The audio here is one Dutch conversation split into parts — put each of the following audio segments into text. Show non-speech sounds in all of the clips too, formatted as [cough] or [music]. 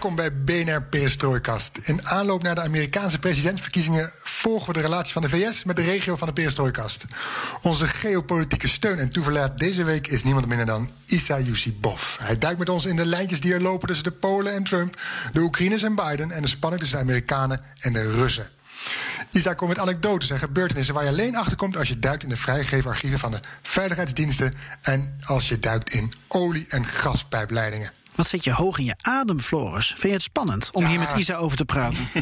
Welkom bij BNR Perestrooikast. In aanloop naar de Amerikaanse presidentsverkiezingen volgen we de relatie van de VS met de regio van de Perestrooikast. Onze geopolitieke steun en toeverlaat deze week is niemand minder dan Issa Yusibov. Hij duikt met ons in de lijntjes die er lopen tussen de Polen en Trump, de Oekraïners en Biden en de spanning tussen de Amerikanen en de Russen. Isa komt met anekdotes en gebeurtenissen waar je alleen achterkomt als je duikt in de vrijgegeven archieven van de veiligheidsdiensten en als je duikt in olie- en gaspijpleidingen. Wat zit je hoog in je adem, Floris? Vind je het spannend om Ja. hier met Isa over te praten? [laughs]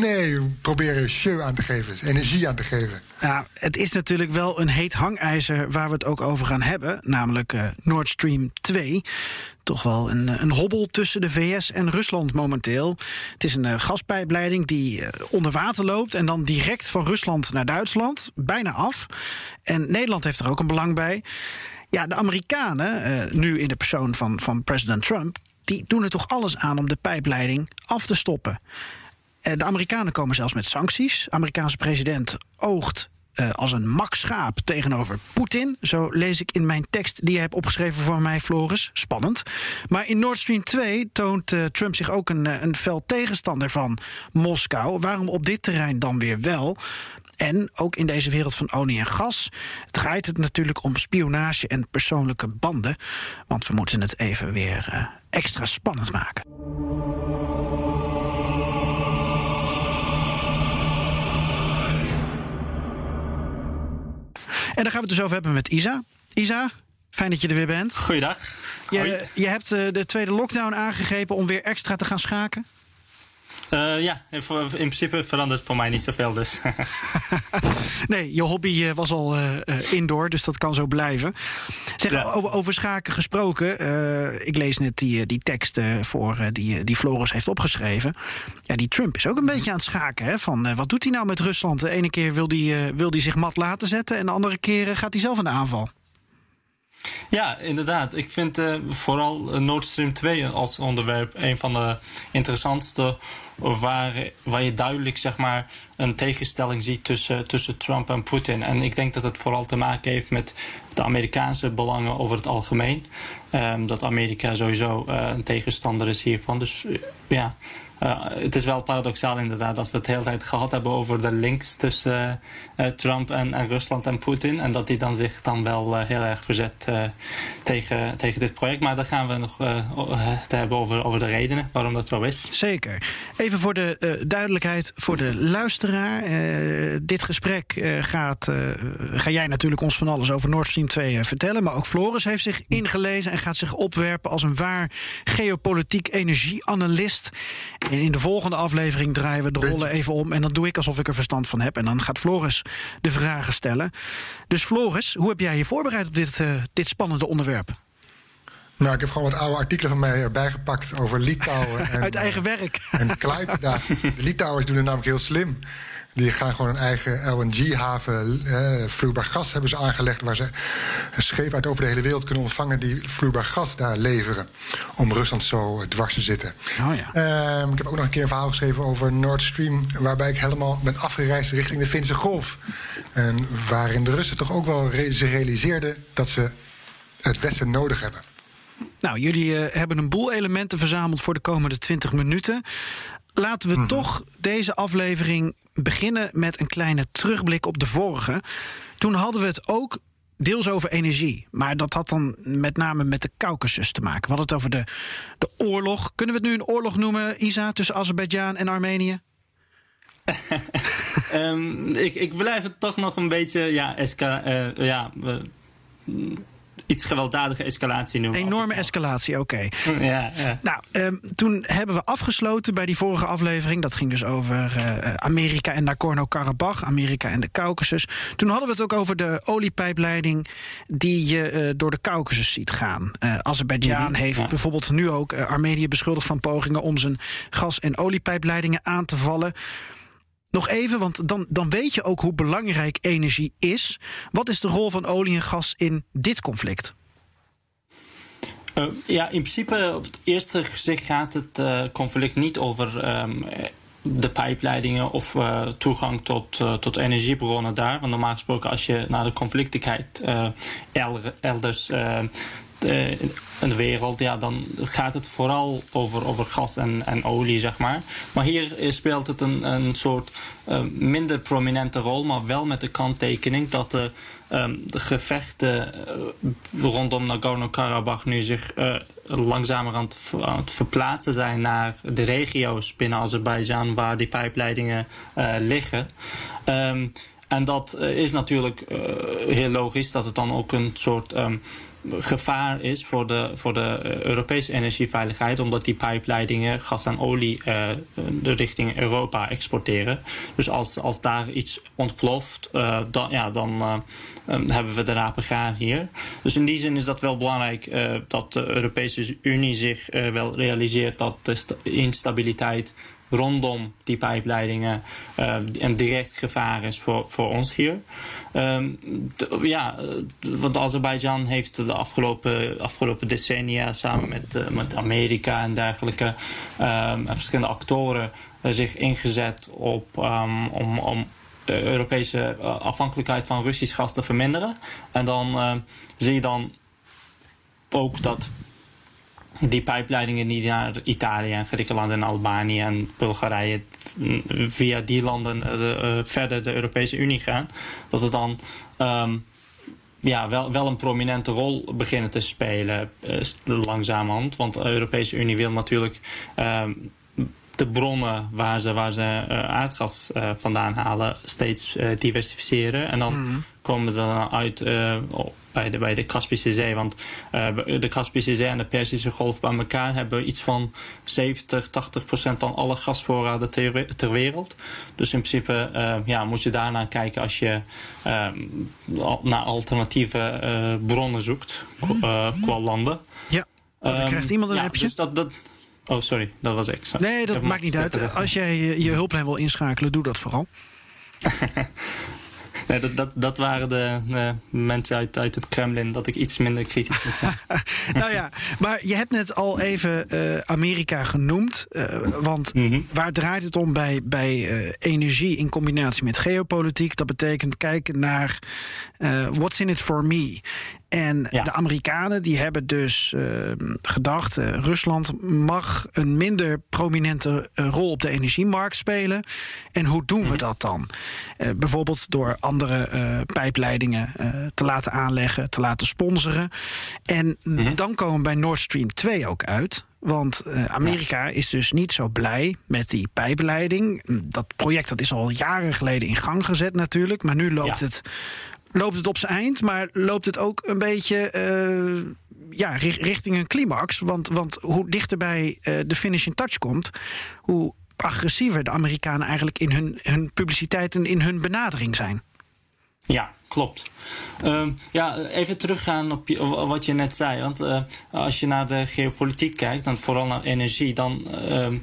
Nee, we proberen show aan te geven, energie aan te geven. ja, het is natuurlijk wel een heet hangijzer waar we het ook over gaan hebben. Namelijk eh, Nord Stream 2. Toch wel een, eh, een hobbel tussen de VS en Rusland momenteel. Het is een eh, gaspijpleiding die onder water loopt... en dan direct van Rusland naar Duitsland. Bijna af. En Nederland heeft er ook een belang bij. Ja, de Amerikanen, eh, nu in de persoon van, van president Trump... die doen er toch alles aan om de pijpleiding af te stoppen. Eh, De Amerikanen komen zelfs met sancties. Amerikaanse president oogt eh, als een mak schaap tegenover Poetin. Zo lees ik in mijn tekst die je hebt opgeschreven voor mij, Floris. Spannend. Maar in Nord Stream 2 toont Trump zich ook een, een fel tegenstander van Moskou. Waarom op dit terrein dan weer wel? En ook in deze wereld van olie en gas draait het natuurlijk om spionage en persoonlijke banden. Want we moeten het even weer eh, extra spannend maken. En daar gaan we het dus over hebben met Isa. Isa, fijn dat je er weer bent. Goeiedag. Hoi. Je, je hebt eh, de tweede lockdown aangegrepen om weer extra te gaan schaken. Eh, ja, in, in principe verandert voor mij niet zoveel dus. [laughs] Nee, je hobby eh, was al eh, indoor, dus dat kan zo blijven. Zeg, Ja. over, over schaken gesproken. ik lees net die, die tekst voor die, die Floris heeft opgeschreven. Ja, die Trump is ook een beetje aan het schaken. Hè? Van, wat doet hij nou met Rusland? De ene keer wil hij, wil hij zich mat laten zetten... en de andere keer gaat hij zelf in de aanval. Ja, inderdaad. Ik vind eh, vooral eh, Nord Stream 2 als onderwerp een van de interessantste. Waar, waar je duidelijk zeg maar, een tegenstelling ziet tussen, tussen Trump en Poetin. En ik denk dat het vooral te maken heeft met de Amerikaanse belangen over het algemeen. Ehm, dat Amerika sowieso eh, een tegenstander is hiervan. Dus eh, ja. Eh, het is wel paradoxaal inderdaad dat we het de hele tijd gehad hebben over de links tussen Trump en, Rusland en Poetin. En dat die dan zich dan wel heel erg verzet tegen, tegen dit project. Maar daar gaan we nog te hebben over, over de redenen waarom dat zo is. Zeker. Even voor de duidelijkheid voor de luisteraar. Dit gesprek gaat, ga jij natuurlijk ons van alles over Nord Stream 2 eh, vertellen. Maar ook Floris heeft zich ingelezen en gaat zich opwerpen als een waar geopolitiek energieanalist. En in de volgende aflevering draaien we de rollen even om. En dan doe ik alsof ik er verstand van heb. En dan gaat Floris de vragen stellen. Dus Floris, hoe heb jij je voorbereid op dit, eh, dit spannende onderwerp? Nou, ik heb gewoon wat oude artikelen van mij erbij gepakt over Litouwen. [laughs] En, Uit eigen werk. En Klaipeda. [laughs] De Litouwers doen het namelijk heel slim. Die gaan gewoon een eigen LNG-haven, eh, vloeibaar gas hebben ze aangelegd... waar ze schepen uit over de hele wereld kunnen ontvangen... die vloeibaar gas daar leveren. Om Rusland zo dwars te zitten. Oh ja. Ehm, ik heb ook nog een keer een verhaal geschreven over Nord Stream... waarbij ik helemaal ben afgereisd richting de Finse Golf. En waarin de Russen toch ook wel re- ze realiseerden... dat ze het Westen nodig hebben. Nou, jullie eh, hebben een boel elementen verzameld voor de komende 20 minuten. Laten we toch deze aflevering beginnen met een kleine terugblik op de vorige. Toen hadden we het ook deels over energie. Maar dat had dan met name met de Caucasus te maken. We hadden het over de, de oorlog. Kunnen we het nu een oorlog noemen, Isa, tussen Azerbeidzjan en Armenië? [laughs] Ehm, ik, ik blijf het toch nog een beetje ja, esca, eh, ja, iets gewelddadige escalatie noemen. Enorme escalatie, oké. [laughs] Ja, ja. Nou, um, toen hebben we afgesloten bij die vorige aflevering. Dat ging dus over uh, Amerika en Nagorno-Karabakh, Amerika en de Caucasus. Toen hadden we het ook over de oliepijpleiding die je uh, door de Caucasus ziet gaan. Uh, Azerbeidzjan mm -hmm, heeft ja. bijvoorbeeld nu ook Armenië beschuldigd van pogingen om zijn gas- en oliepijpleidingen aan te vallen. Nog even, want dan, dan weet je ook hoe belangrijk energie is. Wat is de rol van olie en gas in dit conflict? Uh, ja, in principe op het eerste gezicht gaat het uh, conflict niet over um, de pijpleidingen of uh, toegang tot, tot energiebronnen daar. Want normaal gesproken, als je naar de conflicten kijkt, elders in de wereld, ja, dan gaat het vooral over, over gas en, en olie, zeg maar. Maar hier speelt het een, een soort uh, minder prominente rol, maar wel met de kanttekening dat de, um, de gevechten uh, rondom Nagorno-Karabakh nu zich uh, langzamer aan het, verplaatsen zijn naar de regio's binnen Azerbeidzjan waar die pijpleidingen liggen. Um, en dat is natuurlijk heel logisch dat het dan ook een soort um, gevaar is voor de, voor de Europese energieveiligheid, omdat die pijpleidingen gas en olie uh, de richting Europa exporteren. Dus als, als daar iets ontploft, uh, dan, ja, dan um, hebben we de rapen gaar hier. Dus in die zin is dat wel belangrijk dat de Europese Unie zich wel realiseert dat de instabiliteit rondom die pijpleidingen uh, een direct gevaar is voor, voor ons hier. Um, ja, want Azerbeidzjan heeft de afgelopen, afgelopen decennia samen met, uh, met Amerika en dergelijke um, en verschillende actoren zich ingezet op, um, om, om de Europese afhankelijkheid van Russisch gas te verminderen. En dan zie je dan ook dat die pijpleidingen die naar Italië en Griekenland en Albanië en Bulgarije via die landen uh, verder de Europese Unie gaan, dat het dan um, ja, wel, wel een prominente rol beginnen te spelen uh, langzamerhand. Want de Europese Unie wil natuurlijk um, de bronnen waar ze, waar ze uh, aardgas uh, vandaan halen steeds uh, diversificeren. En dan mm. komen ze dan uit bij de, bij de Kaspische Zee. Want de Kaspische Zee en de Persische Golf bij elkaar hebben iets van 70, 80 procent van alle gasvoorraden ter, ter wereld. Dus in principe ja, moet je daarnaar kijken als je naar alternatieve bronnen zoekt qua landen. Ja, dan krijgt iemand een um, appje. Dus dat, dat, Oh, sorry, dat was ik. Sorry. Nee, dat maakt niet uit. Als jij je, je hulplijn wil inschakelen, doe dat vooral. [laughs] nee, dat, dat, dat waren de, de, mensen uit, uit het Kremlin dat ik iets minder kritisch moet zijn. [laughs] nou ja, maar je hebt net al even uh, Amerika genoemd. Uh, want mm -hmm. waar draait het om bij, bij uh, energie in combinatie met geopolitiek? Dat betekent kijken naar what's in it for me. En ja. de Amerikanen die hebben dus uh, gedacht: uh, Rusland mag een minder prominente uh, rol op de energiemarkt spelen. En hoe doen we dat dan? bijvoorbeeld door andere pijpleidingen te laten aanleggen, te laten sponsoren. En -hmm. dan komen we bij Nord Stream 2 ook uit. Want Amerika is dus niet zo blij met die pijpleiding. Dat project dat is al jaren geleden in gang gezet natuurlijk. Maar nu loopt ja. het loopt het op zijn eind, maar loopt het ook een beetje uh, ja, richting een climax. Want, want hoe dichterbij uh, de finish in touch komt, hoe agressiever de Amerikanen eigenlijk in hun, hun publiciteit en in hun benadering zijn. Ja, klopt. Uh, ja, even teruggaan op je, wat je net zei. Want uh, als je naar de geopolitiek kijkt, dan vooral naar energie, dan ehm,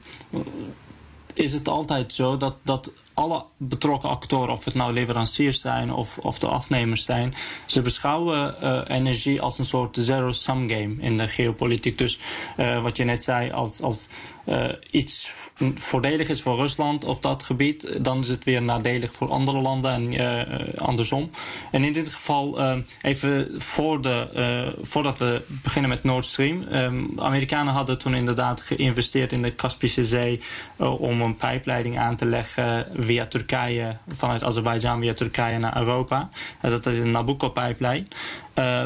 is het altijd zo dat, dat alle betrokken actoren, of het nou leveranciers zijn of, of de afnemers zijn, ze beschouwen uh, energie als een soort zero-sum game in de geopolitiek. Dus uh, wat je net zei, als, als uh, iets voordelig is voor Rusland op dat gebied, dan is het weer nadelig voor andere landen en uh, andersom. En in dit geval, uh, even voor de, voordat we beginnen met Nord Stream. Um, Amerikanen hadden toen inderdaad geïnvesteerd in de Kaspische Zee om een pijpleiding aan te leggen via Turkije, vanuit Azerbeidzjan via Turkije naar Europa. dat is een Nabucco-pijplijn.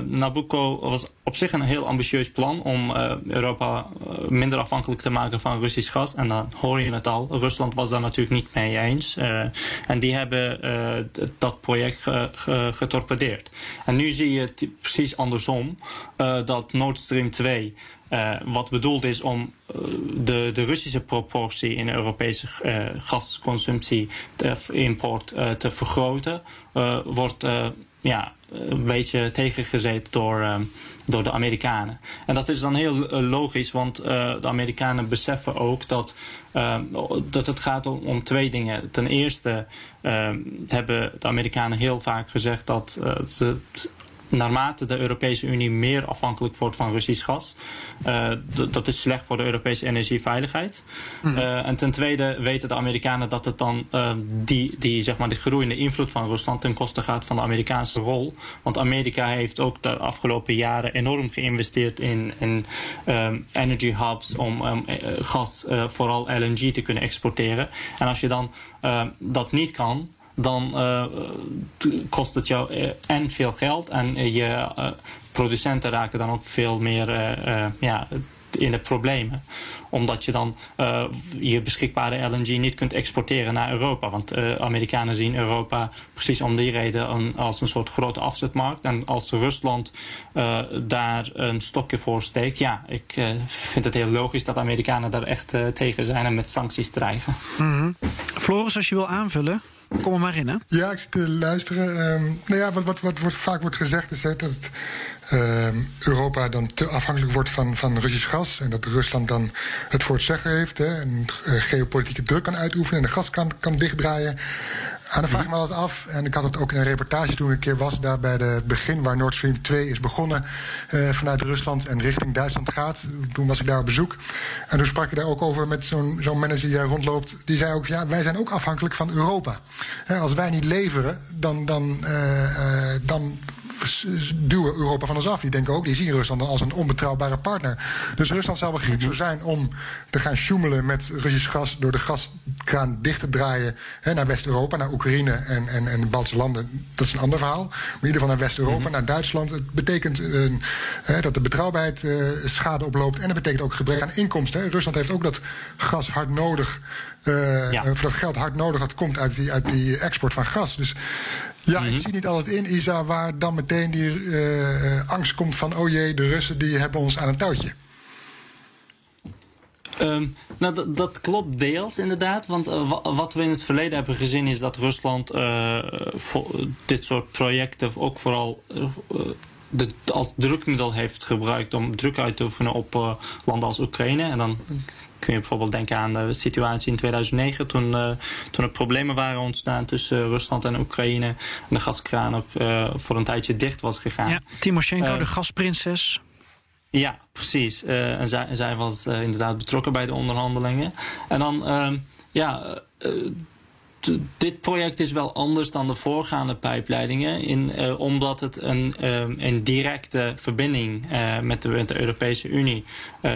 Nabucco was op zich een heel ambitieus plan om uh, Europa minder afhankelijk te maken van Russisch gas. En dan hoor je het al, Rusland was daar natuurlijk niet mee eens. en die hebben dat project getorpedeerd. En nu zie je het precies andersom, dat Nord Stream 2 uh, wat bedoeld is om de, de Russische proportie in de Europese uh, gasconsumptie, te, import te vergroten, wordt ja, een beetje tegengezet door, door de Amerikanen. En dat is dan heel logisch, want de Amerikanen beseffen ook dat, dat het gaat om, om twee dingen. Ten eerste hebben de Amerikanen heel vaak gezegd dat ze naarmate de Europese Unie meer afhankelijk wordt van Russisch gas. Uh, dat is slecht voor de Europese energieveiligheid. Mm. Uh, en ten tweede weten de Amerikanen dat het dan uh, die, die, zeg maar, de groeiende invloed van Rusland ten koste gaat van de Amerikaanse rol. Want Amerika heeft ook de afgelopen jaren enorm geïnvesteerd in, in um, energy hubs om um, gas, vooral LNG, te kunnen exporteren. En als je dan dat niet kan dan uh, kost het jou uh, en veel geld en je uh, producenten raken dan ook veel meer ja, in de problemen. Omdat je dan je beschikbare LNG niet kunt exporteren naar Europa. Want Amerikanen zien Europa precies om die reden als een soort grote afzetmarkt. En als Rusland daar een stokje voor steekt, ja, ik vind het heel logisch dat Amerikanen daar echt tegen zijn en met sancties dreigen. -hmm. Floris, als je wil aanvullen. Kom er maar in, hè? Ja, ik zit te luisteren. Um, nou ja, wat, wat, wat, vaak wordt gezegd is hè, dat uh, Europa dan te afhankelijk wordt van, van Russisch gas. En dat Rusland dan het voor het zeggen heeft. Hè, en uh, geopolitieke druk kan uitoefenen en de gas kan, kan dichtdraaien. En dan vraag ik me altijd af, en ik had het ook in een reportage toen ik een keer was, daar bij het begin waar Nord Stream 2 is begonnen uh, vanuit Rusland en richting Duitsland gaat. Toen was ik daar op bezoek. En toen sprak ik daar ook over met zo'n zo'n manager die daar rondloopt. Die zei ook, ja, wij zijn ook afhankelijk van Europa. Als wij niet leveren, dan, dan, uh, dan duwen Europa van ons af. Die denken ook, die zien Rusland dan als een onbetrouwbare partner. Dus Rusland zal wel gek zo zijn om te gaan sjoemelen met Russisch gas door de gaskraan dicht te draaien hè, naar West-Europa, naar Oekraïne en, en, en de Baltische landen. Dat is een ander verhaal. Maar in ieder geval naar West-Europa, mm -hmm. naar Duitsland. Het betekent uh, hè, dat de betrouwbaarheid uh, schade oploopt. En het betekent ook gebrek aan inkomsten. Hè. Rusland heeft ook dat gas hard nodig. Uh, ja. Voor dat geld hard nodig, dat komt uit die, uit die export van gas. Dus ja, mm -hmm. ik zie niet altijd in, Isa, waar dan meteen die uh, angst komt van: oh jee, de Russen die hebben ons aan een touwtje. Um, nou, dat, klopt deels inderdaad. Want uh, wat we in het verleden hebben gezien is dat Rusland uh, dit soort projecten ook vooral de, als drukmiddel heeft gebruikt om druk uit te oefenen op uh, landen als Oekraïne. En dan kun je bijvoorbeeld denken aan de situatie in 2009, toen, uh, toen er problemen waren ontstaan tussen Rusland en Oekraïne. En de gaskraan ook uh, voor een tijdje dicht was gegaan. Ja, Timoshenko, de gasprinses. Ja, precies. en zij, zij was inderdaad betrokken bij de onderhandelingen. En dan, ehm, ja dit project is wel anders dan de voorgaande pijpleidingen, in, uh, omdat het een, uh, een directe verbinding uh, met, de, Europese Unie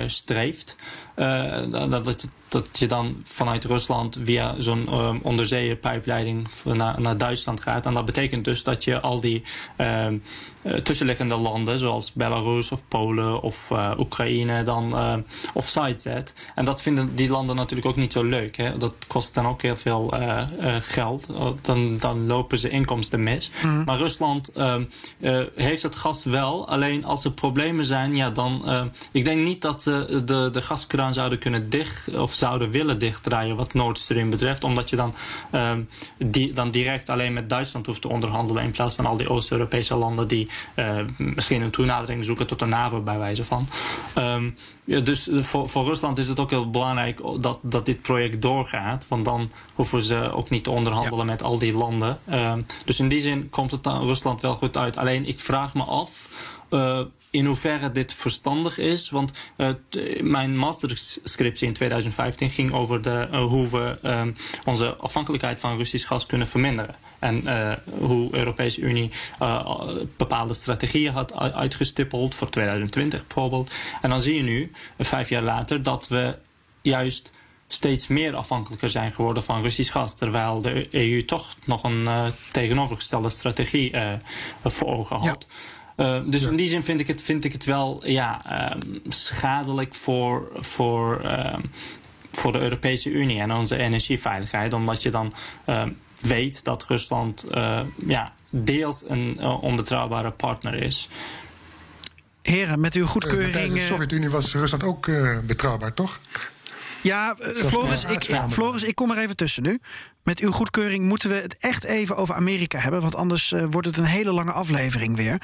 streeft. dat, dat, dat je dan vanuit Rusland via zo'n uh, onderzeeërpijpleiding naar, naar Duitsland gaat. En dat betekent dus dat je al die uh, tussenliggende landen, zoals Belarus of Polen of uh, Oekraïne, dan uh, offside zet. En dat vinden die landen natuurlijk ook niet zo leuk. Hè? Dat kost dan ook heel veel uh, geld. Dan, dan lopen ze inkomsten mis. Mm. Maar Rusland ehm, heeft het gas wel. Alleen als er problemen zijn, ja, dan. ik denk niet dat ze de, de gaskraan zouden kunnen dicht. Of zouden willen dichtdraaien wat Nord Stream betreft. Omdat je dan, um, die, dan direct alleen met Duitsland hoeft te onderhandelen. In plaats van al die Oost-Europese landen die uh, misschien een toenadering zoeken tot de NAVO bij wijze van. Um, ja, dus voor, voor Rusland is het ook heel belangrijk dat, dat dit project doorgaat. Want dan hoeven ze ook niet te onderhandelen ja. met al die landen. Dus in die zin komt het Rusland wel goed uit. Alleen ik vraag me af. Uh, in hoeverre dit verstandig is. Want uh, mijn masterscriptie in 2015 ging over de, uh, hoe we uh, onze afhankelijkheid van Russisch gas kunnen verminderen. En hoe de Europese Unie bepaalde strategieën had uitgestippeld voor 2020 bijvoorbeeld. En dan zie je nu, vijf jaar later, dat we juist steeds meer afhankelijker zijn geworden van Russisch gas. Terwijl de EU toch nog een tegenovergestelde strategie voor ogen had. Uh, dus in die zin vind ik het, vind ik het wel ja, uh, schadelijk voor, voor, uh, voor de Europese Unie en onze energieveiligheid. Omdat je dan weet dat Rusland ja, deels een onbetrouwbare partner is. Heren, met uw goedkeuring. tijdens de Sovjet-Unie was Rusland ook betrouwbaar, toch? Ja, Floris, ik, Floris, ik kom er even tussen nu. Met uw goedkeuring moeten we het echt even over Amerika hebben. Want anders wordt het een hele lange aflevering weer.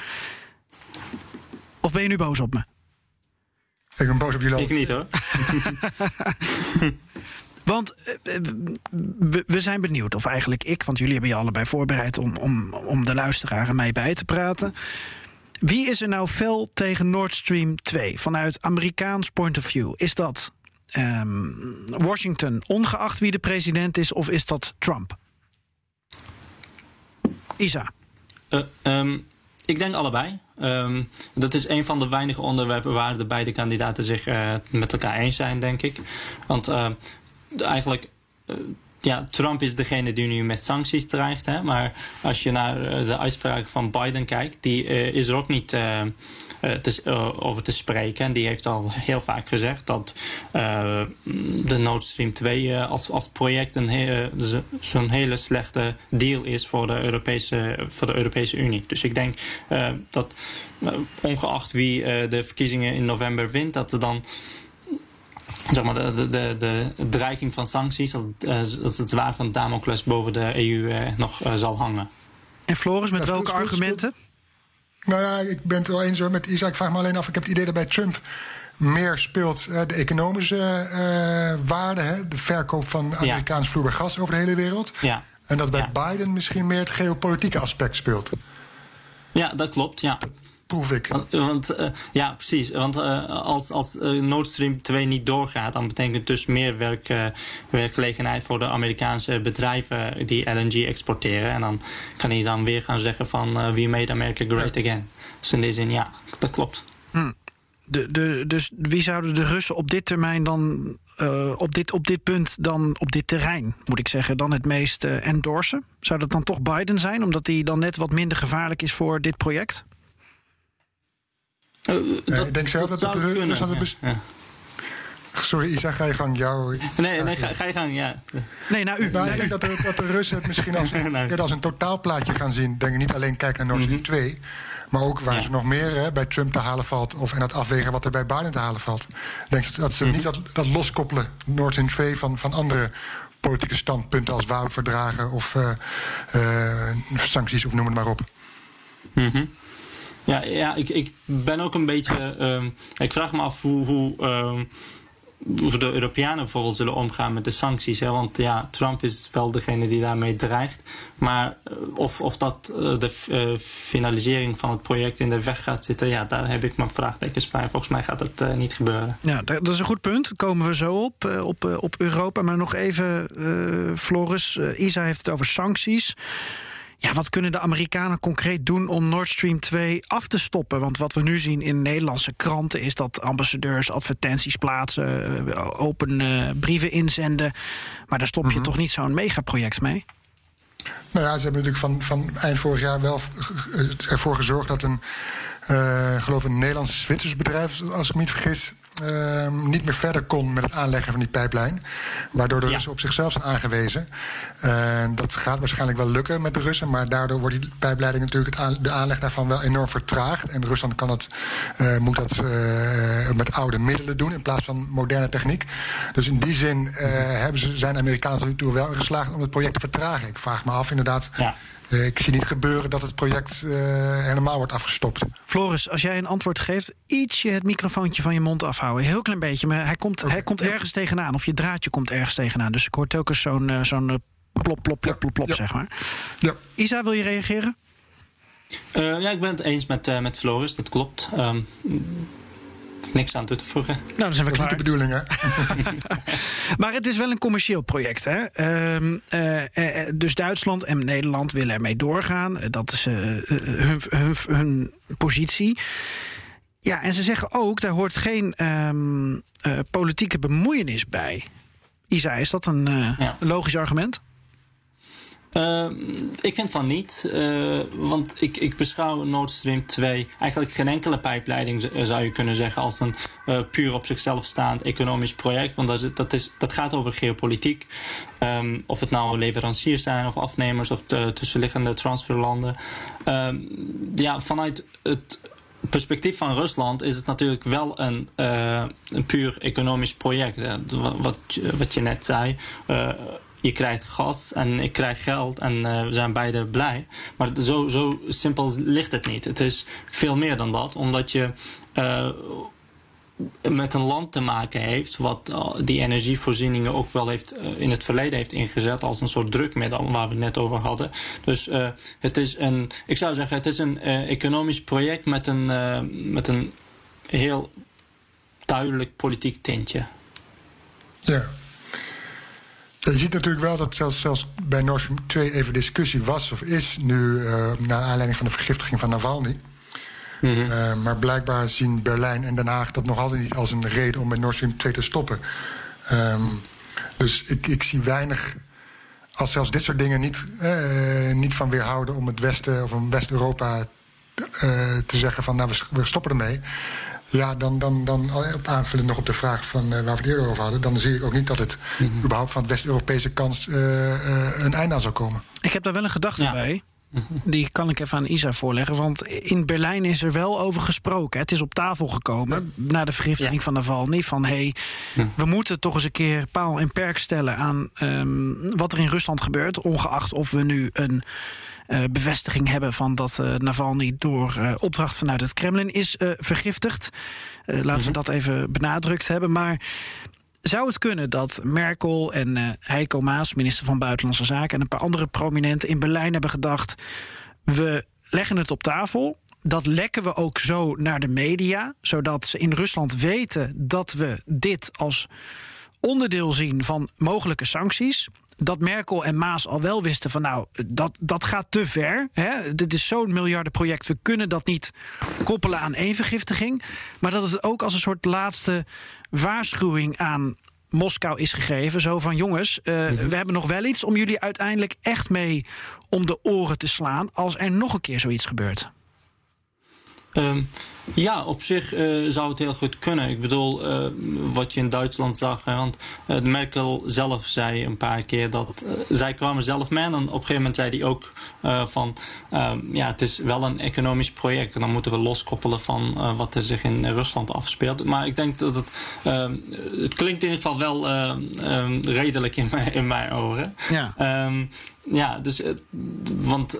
Of ben je nu boos op me? Ik ben boos op jullie. Ik niet hoor. [laughs] Want eh, we zijn benieuwd, of eigenlijk ik, want jullie hebben je allebei voorbereid om, om, om de luisteraar en mij bij te praten. Wie is er nou fel tegen Nord Stream 2 vanuit Amerikaans point of view? Is dat um, Washington, ongeacht wie de president is, of is dat Trump? Isa. Uh, um, ik denk allebei. Um, dat is een van de weinige onderwerpen waar de beide kandidaten zich uh, met elkaar eens zijn, denk ik. Want uh, eigenlijk. Uh, ja, Trump is degene die nu met sancties dreigt. Hè? Maar als je naar de uitspraken van Biden kijkt, die is er ook niet eh, te, eh, over te spreken. En die heeft al heel vaak gezegd dat eh, de Nord Stream 2 als, als project een zo'n hele slechte deal is voor de, Europese, voor de Europese Unie. Dus ik denk dat ongeacht wie de verkiezingen in november wint, dat er dan zeg maar, de, de, de, dreiging van sancties, als, het zwaar van Damocles boven de EU nog zal hangen. En Floris, met welke argumenten? Nou ja, ik ben het wel eens met Isaac. Ik vraag me alleen af, ik heb het idee dat bij Trump meer speelt uh, de economische uh, waarde, hè, de verkoop van Amerikaans ja. vloeibaar gas over de hele wereld. Ja. En dat bij Biden misschien meer het geopolitieke aspect speelt. Ja, dat klopt, ja. Proef ik. Want, want uh, ja, precies. Want als, als Nord Stream 2 niet doorgaat, dan betekent het dus meer werk, werkgelegenheid voor de Amerikaanse bedrijven die LNG exporteren. En dan kan hij dan weer gaan zeggen van we made America great again. Dus in die zin, ja, dat klopt. Hm. De, de, dus wie zouden de Russen op dit termijn dan, uh, op, dit, op dit punt dan, op dit terrein, moet ik zeggen, dan het meest uh, endorsen? Zou dat dan toch Biden zijn, omdat hij dan net wat minder gevaarlijk is voor dit project? Uh, dat, ik denk zelf dat, dat het de Russen. Ja, ja. Sorry, Isa, ga je gang. Jou, nee, nee ga, ga, je gang, ja. Nee, naar u. Nou, ik denk dat de, dat de Russen het misschien als, [laughs] nou. als een totaalplaatje gaan zien. Denk ik niet alleen kijken naar Nord Stream mm 2. Maar ook waar ze nog meer hè, bij Trump te halen valt. Of en het afwegen wat er bij Biden te halen valt. Ik denk dat ze mm -hmm. niet dat, dat loskoppelen, Nord Stream 2, van, van andere politieke standpunten als wapenverdragen of uh, uh, sancties of noem het maar op. Mm -hmm. Ja, ja ik, ik ben ook een beetje. Uh, ik vraag me af hoe. hoe ehm, hoe de Europeanen bijvoorbeeld zullen omgaan met de sancties. Hè? Want ja, Trump is wel degene die daarmee dreigt. Maar eh, of, of dat uh, de uh, finalisering van het project in de weg gaat zitten, ja, daar heb ik mijn vraagtekens bij. Volgens mij gaat dat niet gebeuren. Ja, dat is een goed punt. Komen we zo op, op, op Europa. Maar nog even, Floris. Isa heeft het over sancties. Ja, wat kunnen de Amerikanen concreet doen om Nord Stream 2 af te stoppen? Want wat we nu zien in Nederlandse kranten is dat ambassadeurs advertenties plaatsen, eh, open uh, brieven inzenden. Maar daar stop je mhm. toch niet zo'n megaproject mee? Nou ja, ze hebben natuurlijk van, van eind vorig jaar wel ervoor gezorgd dat een, uh, geloof een Nederlands-Zwitsers bedrijf, als ik me niet vergis, uh, niet meer verder kon met het aanleggen van die pijplijn. Waardoor de Russen op zichzelf zijn aangewezen. Uh, dat gaat waarschijnlijk wel lukken met de Russen. Maar daardoor wordt die pijpleiding natuurlijk het de aanleg daarvan wel enorm vertraagd. En Rusland kan het, uh, moet dat uh, met oude middelen doen in plaats van moderne techniek. Dus in die zin hebben ze, zijn Amerikanen tot nu toe wel geslaagd om het project te vertragen. Ik vraag me af inderdaad. Ja. Eh, ik zie niet gebeuren dat het project uh, helemaal wordt afgestopt. Floris, als jij een antwoord geeft, ietsje het microfoontje van je mond afhouden. Heel klein beetje, maar hij komt, hij komt ergens tegenaan. Of je draadje komt ergens tegenaan. Dus ik hoor telkens zo'n uh, zo'n plop, plop, plop, plop, plop, zeg maar. Ja. Isa, wil je reageren? Uh, ja, ik ben het eens met, uh, met Floris, dat klopt. Um, niks aan toe te voegen. Nou, dan zijn we dat klaar. niet de bedoeling, hè? [laughs] maar het is wel een commercieel project, hè? Uh, uh, dus Duitsland en Nederland willen ermee doorgaan. Dat is hun, hun, hun, positie. Ja, en ze zeggen ook, daar hoort geen um, politieke bemoeienis bij. Isa, is dat een ja. logisch argument? Uh, ik vind van niet. Uh, want ik, ik beschouw Nord Stream 2 eigenlijk geen enkele pijpleiding, zou je kunnen zeggen, als een uh, puur op zichzelf staand economisch project. Want dat, is, dat, is, dat gaat over geopolitiek. Um, of het nou leveranciers zijn of afnemers of de tussenliggende transferlanden. Ehm, ja, vanuit het perspectief van Rusland is het natuurlijk wel een, een puur economisch project. wat, wat je net zei je krijgt gas en ik krijg geld en uh, we zijn beide blij. Maar zo, zo simpel ligt het niet. Het is veel meer dan dat, omdat je uh, met een land te maken heeft wat uh, die energievoorzieningen ook wel heeft in het verleden heeft ingezet als een soort drukmiddel waar we het net over hadden. Dus het is een, ik zou zeggen, het is een economisch project met een, met een heel duidelijk politiek tintje. Ja. Je ziet natuurlijk wel dat zelfs, zelfs bij Nord Stream 2 even discussie was of is nu uh, naar aanleiding van de vergiftiging van Navalny. Mm -hmm. uh, maar blijkbaar zien Berlijn en Den Haag dat nog altijd niet als een reden om met Nord Stream 2 te stoppen. Um, dus ik, ik zie weinig, als zelfs dit soort dingen niet, uh, niet van weerhouden om het Westen of om West-Europa te zeggen van nou we stoppen ermee. Ja, dan, dan, dan aanvullend nog op de vraag van, uh, waar we het eerder over hadden... dan zie ik ook niet dat het mm -hmm. überhaupt van het West-Europese kans uh, uh, een einde aan zou komen. Ik heb daar wel een gedachte ja. bij. Die kan ik even aan Isa voorleggen. Want in Berlijn is er wel over gesproken. Het is op tafel gekomen ja. na de vergiftiging ja. van Navalny. Van hé, hey, ja. we moeten toch eens een keer paal en perk stellen aan um, wat er in Rusland gebeurt. Ongeacht of we nu een uh, bevestiging hebben van dat uh, Navalny door uh, opdracht vanuit het Kremlin is vergiftigd. laten we dat even benadrukt hebben. Maar zou het kunnen dat Merkel en Heiko Maas, minister van Buitenlandse Zaken, en een paar andere prominenten in Berlijn hebben gedacht: we leggen het op tafel. Dat lekken we ook zo naar de media, zodat ze in Rusland weten dat we dit als onderdeel zien van mogelijke sancties dat Merkel en Maas al wel wisten van nou, dat, dat gaat te ver. Hè? Dit is zo'n miljardenproject, we kunnen dat niet koppelen aan één vergiftiging. Maar dat het ook als een soort laatste waarschuwing aan Moskou is gegeven. Zo van jongens, uh, we hebben nog wel iets om jullie uiteindelijk echt mee om de oren te slaan als er nog een keer zoiets gebeurt. Um, ja, op zich uh, zou het heel goed kunnen. Ik bedoel, uh, wat je in Duitsland zag. Hè, want uh, Merkel zelf zei een paar keer dat. zij kwamen zelf mee. En op een gegeven moment zei hij ook van. Ehm, ja, het is wel een economisch project. En dan moeten we loskoppelen van wat er zich in Rusland afspeelt. Maar ik denk dat het. Ehm, het klinkt in ieder geval wel um, redelijk in mijn, in mijn oren. Ja. ja, dus. want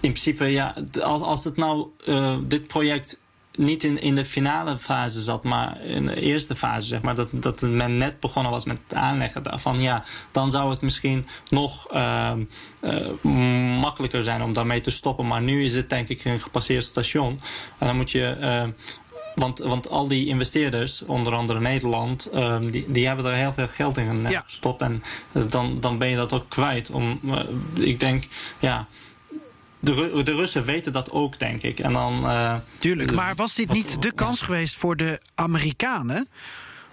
in principe, ja, als, als het nou uh, dit project niet in, in de finale fase zat, maar in de eerste fase, zeg maar, dat, dat men net begonnen was met het aanleggen daarvan, ja, dan zou het misschien nog uh, uh, makkelijker zijn om daarmee te stoppen. Maar nu is het denk ik een gepasseerd station. En dan moet je. Want, want al die investeerders, onder andere Nederland, um, die, die hebben er heel veel geld in gestopt. Ja. En dan, dan ben je dat ook kwijt. Om, ik denk, ja, de, de, Russen weten dat ook, denk ik. En dan, uh, Tuurlijk, maar was dit niet de kans ja. geweest voor de Amerikanen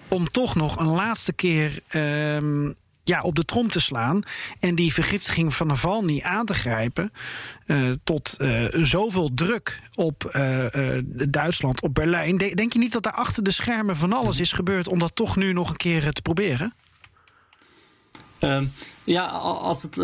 om toch nog een laatste keer um, ja, op de trom te slaan en die vergiftiging van Navalny aan te grijpen uh, tot zoveel druk op Duitsland, op Berlijn? De, denk je niet dat daar achter de schermen van alles is gebeurd om dat toch nu nog een keer te proberen? Ehm, ja, als het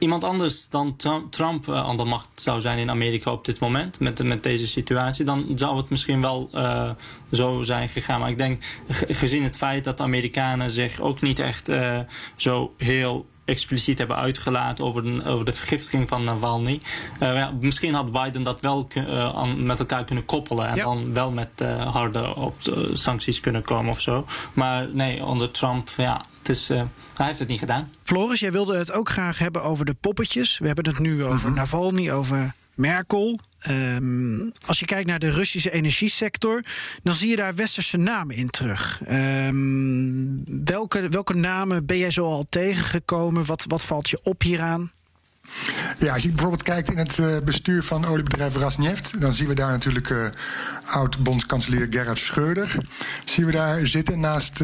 iemand anders dan Trump uh, aan de macht zou zijn in Amerika op dit moment, met, met deze situatie, dan zou het misschien wel uh, zo zijn gegaan. Maar ik denk, gezien het feit dat de Amerikanen zich ook niet echt uh, zo heel expliciet hebben uitgelaten over de, over de vergiftiging van Navalny. Uh, ja, misschien had Biden dat wel uh, aan, met elkaar kunnen koppelen en ja. dan wel met uh, harde op, sancties kunnen komen of zo. Maar nee, onder Trump, ja, het is, hij heeft het niet gedaan. Floris, jij wilde het ook graag hebben over de poppetjes. We hebben het nu over mm -hmm. Navalny, over Merkel. Um, als je kijkt naar de Russische energiesector, dan zie je daar westerse namen in terug. Um, welke, welke namen ben jij zo al tegengekomen? Wat, wat valt je op hieraan? Ja, als je bijvoorbeeld kijkt in het uh, bestuur van oliebedrijf Rasneft, dan zien we daar natuurlijk uh, oud-bondskanselier Gerhard Schreuder. Zien we daar zitten naast,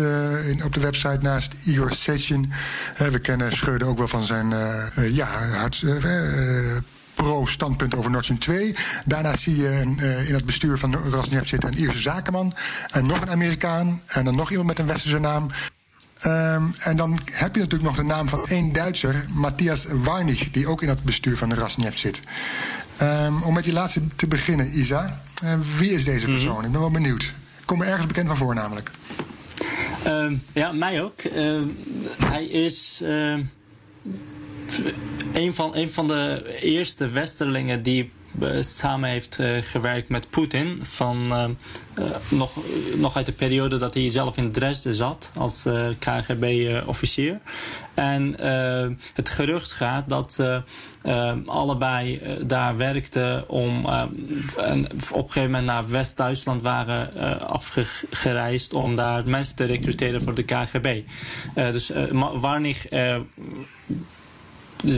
in, op de website naast Igor Sechin. we kennen Schreuder ook wel van zijn ja, hart, pro-standpunt over Nord Stream 2. Daarna zie je uh, in het bestuur van Rosneft zitten een Ierse zakenman. En nog een Amerikaan. En dan nog iemand met een westerse naam. Um, en dan heb je natuurlijk nog de naam van één Duitser, Matthias Warnig, die ook in het bestuur van de Rosneft zit. Um, om met die laatste te beginnen, Isa. Uh, wie is deze persoon? Mm -hmm. Ik ben wel benieuwd. Ik kom er ergens bekend van voor, namelijk. Uh, ja, mij ook. hij is een van, een van de eerste Westerlingen die samen heeft uh, gewerkt met Poetin. Van, uh, nog, nog uit de periode dat hij zelf in Dresden zat als KGB-officier. En het gerucht gaat dat ze allebei daar werkten om. op een gegeven moment naar West-Duitsland waren afgereisd om daar mensen te recruteren voor de KGB. dus Warnig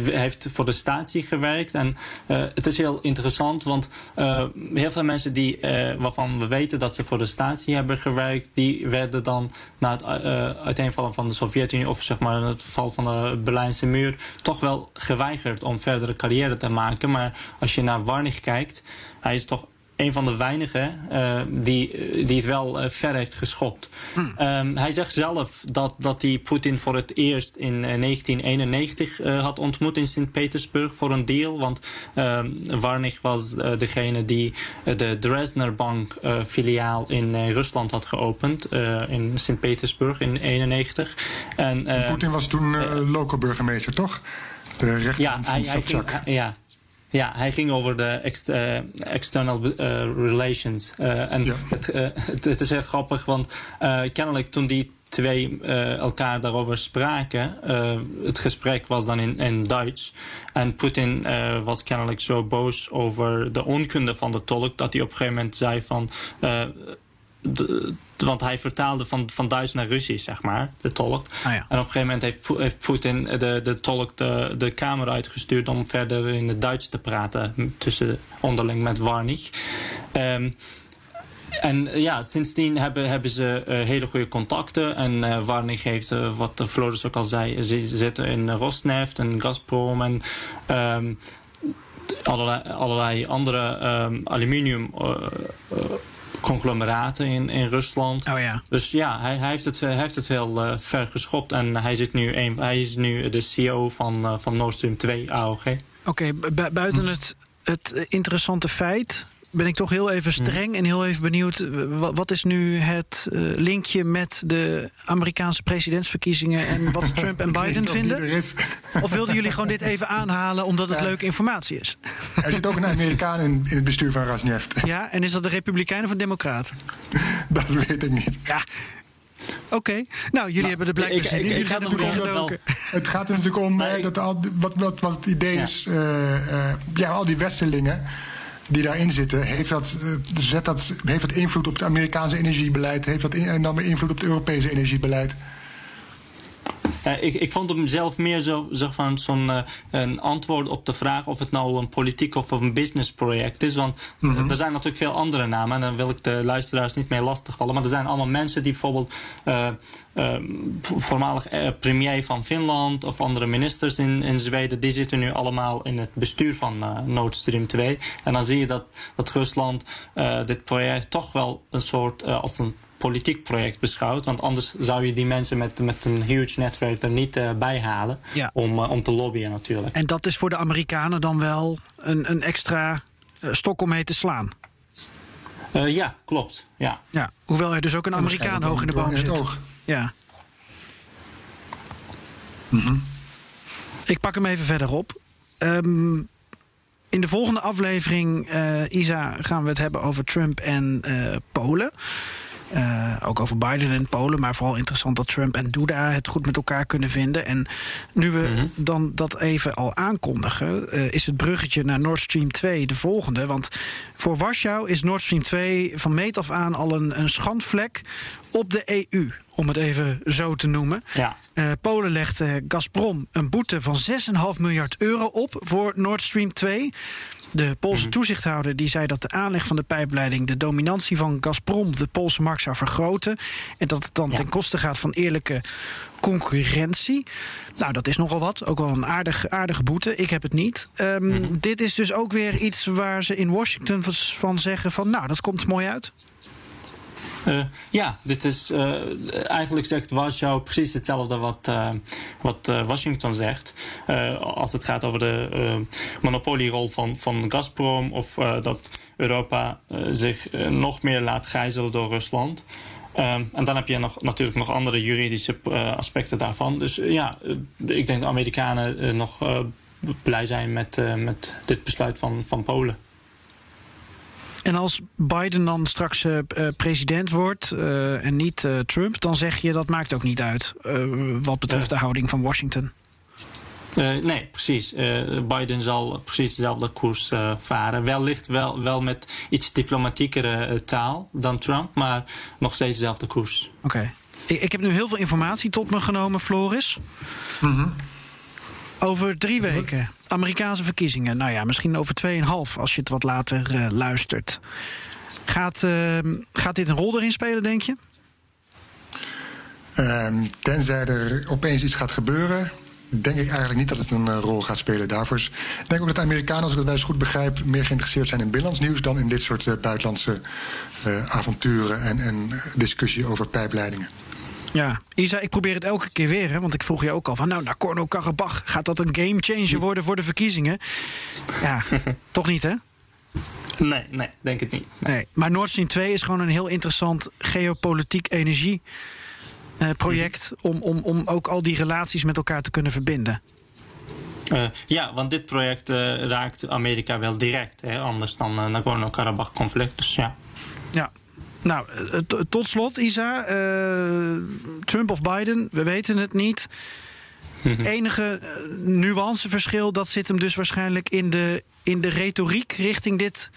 heeft voor de statie gewerkt. En uh, het is heel interessant, want uh, heel veel mensen die, uh, waarvan we weten dat ze voor de statie hebben gewerkt, die werden dan na het uiteenvallen van de Sovjet-Unie of zeg maar het val van de Berlijnse muur toch wel geweigerd om verdere carrière te maken. Maar als je naar Warnig kijkt, hij is toch een van de weinigen uh, die, die het wel uh, ver heeft geschopt. Hmm. Um, hij zegt zelf dat, dat hij Poetin voor het eerst in uh, 1991 had ontmoet in Sint-Petersburg voor een deal. Want ehm, Warnig was degene die de Dresdner Bank filiaal in Rusland had geopend in Sint-Petersburg in 1991. En, Poetin was toen local burgemeester, toch? De ja, van hij, hij ging, ja, ja, hij ging over de ex, uh, external uh, relations. Uh, en ja. het, het, het, is heel grappig, want kennelijk toen die twee elkaar daarover spraken, het gesprek was dan in, in Duits. En Poetin was kennelijk zo boos over de onkunde van de tolk dat hij op een gegeven moment zei van. De, want hij vertaalde van, van Duits naar Russisch, zeg maar, de tolk. Ah, ja. En op een gegeven moment heeft, heeft Poetin de, de tolk de, de kamer uitgestuurd om verder in het Duits te praten, tussen onderling met Warnig. Um, en ja, sindsdien hebben, hebben ze uh, hele goede contacten. En uh, Warnig heeft, uh, wat Floris ook al zei, ze zitten in Rosneft en Gazprom en um, allerlei, allerlei andere um, aluminium conglomeraten in, in Rusland. Oh ja. Dus ja, hij, hij heeft, het, hij heeft het heel uh, ver geschopt. En hij, zit nu een, hij is nu de CEO van, uh, van Nord Stream 2 AOG. Oké, okay, buiten het, het interessante feit ben ik toch heel even streng en heel even benieuwd. Wat is nu het uh, linkje met de Amerikaanse presidentsverkiezingen en wat [laughs] Trump en Biden vinden? [laughs] Of wilden jullie gewoon dit even aanhalen omdat het ja. leuke informatie is? [laughs] Er zit ook een Amerikaan in, in het bestuur van Rasneft. Ja, en is dat de Republikein of een Democraat? Dat weet ik niet. Ja, Oké, okay. nou jullie nou, hebben de blijkbaar zin in. Jullie zijn er. Het gaat er natuurlijk om nee, dat al, wat, wat, wat het idee ja. is. Uh, uh, ja, al die westerlingen die daarin zitten, heeft dat, uh, zet dat, heeft dat invloed op het Amerikaanse energiebeleid? Heeft dat en dan invloed op het Europese energiebeleid? Uh, ik, ik vond hem zelf meer zo, zo van zo'n uh, een antwoord op de vraag of het nou een politiek of een businessproject is. Want mm -hmm. er zijn natuurlijk veel andere namen en dan wil ik de luisteraars niet meer lastigvallen. Maar er zijn allemaal mensen die bijvoorbeeld uh, voormalig premier van Finland of andere ministers in, in Zweden, die zitten nu allemaal in het bestuur van Nord Stream 2. En dan zie je dat, dat Rusland dit project toch wel een soort als een politiek project beschouwt. Want anders zou je die mensen met, met een huge netwerk er niet uh, bij halen. Ja. Om, uh, om te lobbyen natuurlijk. En dat is voor de Amerikanen dan wel een, een extra uh, stok om mee te slaan? ja, klopt. Ja. Ja, hoewel er dus ook een Amerikaan hoog in de boom zit. Ja. Mm -hmm. Ik pak hem even verder op. Um, in de volgende aflevering, Isa, gaan we het hebben over Trump en Polen. Uh, ook over Biden en Polen. Maar vooral interessant dat Trump en Duda het goed met elkaar kunnen vinden. En nu we mm -hmm. dan dat even al aankondigen, uh, is het bruggetje naar Nord Stream 2 de volgende. Want voor Warschau is Nord Stream 2 van meet af aan al een, een schandvlek op de EU om het even zo te noemen. Ja. Uh, Polen legt uh, Gazprom een boete van 6,5 miljard euro op voor Nord Stream 2. De Poolse Mhm. toezichthouder die zei dat de aanleg van de pijpleiding de dominantie van Gazprom de Poolse markt zou vergroten. En dat het dan Ja. ten koste gaat van eerlijke concurrentie. Nou, dat is nogal wat. Ook wel een aardig, aardige boete. Ik heb het niet. Ehm, Mhm. Dit is dus ook weer iets waar ze in Washington van zeggen van... nou, dat komt mooi uit. Eh, ja, dit is eh, eigenlijk zegt Warschau precies hetzelfde wat, eh, wat Washington zegt. Als het gaat over de monopolierol van, van Gazprom of dat Europa zich nog meer laat gijzelen door Rusland. En dan heb je nog, natuurlijk nog andere juridische aspecten daarvan. Dus ja, ik denk de Amerikanen nog blij zijn met, met dit besluit van, van Polen. En als Biden dan straks eh, eh, president wordt eh, en niet eh, Trump, dan zeg je dat maakt ook niet uit eh, wat betreft de houding van Washington. Eh, nee, precies. Eh, Biden zal precies dezelfde koers eh, varen. Wellicht wel, wel met iets diplomatiekere taal dan Trump, maar nog steeds dezelfde koers. Oké. Ik, ik heb nu heel veel informatie tot me genomen, Floris. Over drie weken. Amerikaanse verkiezingen. Nou ja, misschien over tweeënhalf als je het wat later eh, luistert. Gaat, eh, gaat dit een rol erin spelen, denk je? Ehm, tenzij er opeens iets gaat gebeuren, denk ik eigenlijk niet dat het een eh, rol gaat spelen daarvoor. Ik denk ook dat de Amerikanen, als ik wel eens goed begrijp, meer geïnteresseerd zijn in binnenlands nieuws dan in dit soort eh, buitenlandse avonturen en, en discussie over pijpleidingen. Ja. Isa, ik probeer het elke keer weer, hè, want ik vroeg je ook al van... nou, Nagorno-Karabakh, gaat dat een gamechanger worden voor de verkiezingen? Ja, [laughs] toch niet, hè? Nee, nee, denk het niet. Nee. Maar Nord Stream 2 is gewoon een heel interessant geopolitiek energie... eh, project om, om, om ook al die relaties met elkaar te kunnen verbinden. Eh, ja, want dit project eh, raakt Amerika wel direct, hè, anders dan het Nagorno-Karabakh-conflict. Dus ja. Ja. Nou, eh, tot slot, Isa. eh, Trump of Biden, we weten het niet. [laughs] Enige eh, nuanceverschil, dat zit hem dus waarschijnlijk in de, in de retoriek richting dit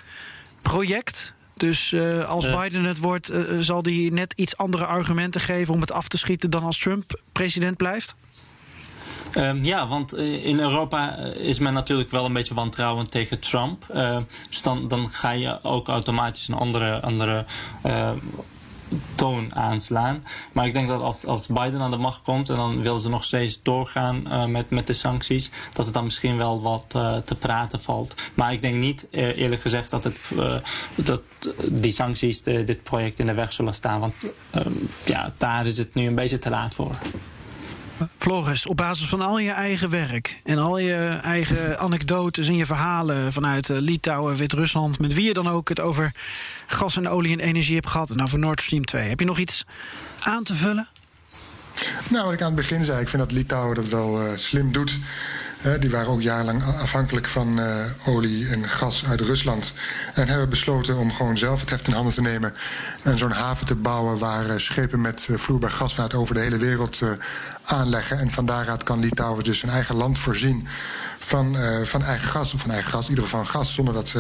project. Dus als Ja. Biden het wordt, zal hij net iets andere argumenten geven om het af te schieten dan als Trump president blijft? Ehm, ja, want eh, in Europa eh, is men natuurlijk wel een beetje wantrouwend tegen Trump. Eh, dus dan, dan ga je ook automatisch een andere, andere eh, toon aanslaan. Maar ik denk dat als, als Biden aan de macht komt en dan willen ze nog steeds doorgaan met, met de sancties, dat het dan misschien wel wat te praten valt. Maar ik denk niet, eerlijk gezegd, dat, het, dat die sancties dit project in de weg zullen staan. Want ehm, ja, daar is het nu een beetje te laat voor. Floris, op basis van al je eigen werk en al je eigen [laughs] anekdotes en je verhalen vanuit eh, Litouwen, Wit-Rusland, met wie je dan ook het over gas en olie en energie hebt gehad en over Nord Stream 2, heb je nog iets aan te vullen? Nou, wat ik aan het begin zei, ik vind dat Litouwen dat wel eh, slim doet. Die waren ook jarenlang afhankelijk van eh, olie en gas uit Rusland. En hebben besloten om gewoon zelf het heft in handen te nemen. En zo'n haven te bouwen waar eh, schepen met eh, vloeibaar gas vanuit over de hele wereld aanleggen. En van daaruit kan Litouwen dus zijn eigen land voorzien van, van eigen gas. Of van eigen gas, in ieder geval van gas, zonder dat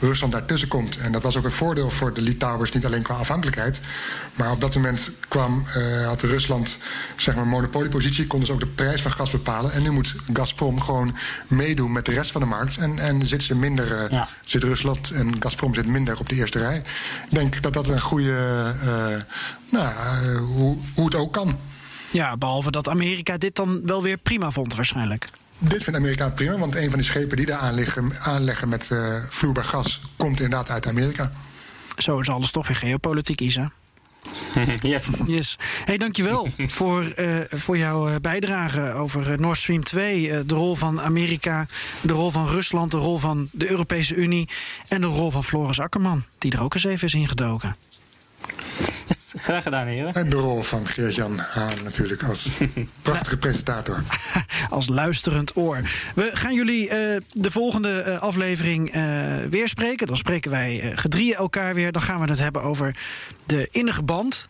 Rusland daartussen komt. En dat was ook een voordeel voor de Litouwers, niet alleen qua afhankelijkheid. Maar op dat moment kwam, had Rusland zeg maar, een monopoliepositie, konden ze ook de prijs van gas bepalen. En nu moet Gazprom gewoon meedoen met de rest van de markt. En, en zit, ze minder, eh, Ja. zit Rusland en Gazprom zit minder op de eerste rij. Ik denk dat dat een goede, eh, nou, eh, hoe, hoe het ook kan. Ja, behalve dat Amerika dit dan wel weer prima vond waarschijnlijk. Dit vindt Amerika prima, want een van die schepen die daar aanleggen, aanleggen met vloeibaar gas komt inderdaad uit Amerika. Zo is alles toch weer geopolitiek, Isa. [laughs] yes. Yes. Hey, dankjewel [laughs] voor, eh, voor jouw eh, bijdrage over eh, Nord Stream 2. eh, de rol van Amerika, de rol van Rusland, de rol van de Europese Unie... en de rol van Floris Akkerman, die er ook eens even is ingedoken. Graag gedaan, heren. En de rol van Geert-Jan Haan natuurlijk als [laughs] prachtige presentator. [laughs] Als luisterend oor. We gaan jullie eh, de volgende eh, aflevering eh, weer spreken. Dan spreken wij eh, gedrieën elkaar weer. Dan gaan we het hebben over de innige band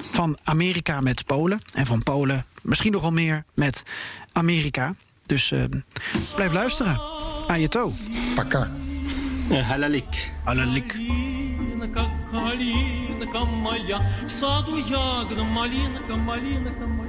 van Amerika met Polen. En van Polen misschien nog wel meer met Amerika. Dus eh, blijf luisteren. Aan je toe. Paka. Eh, halalik. Малинка, калинка моя, в саду ягода, малинка, малинка моя.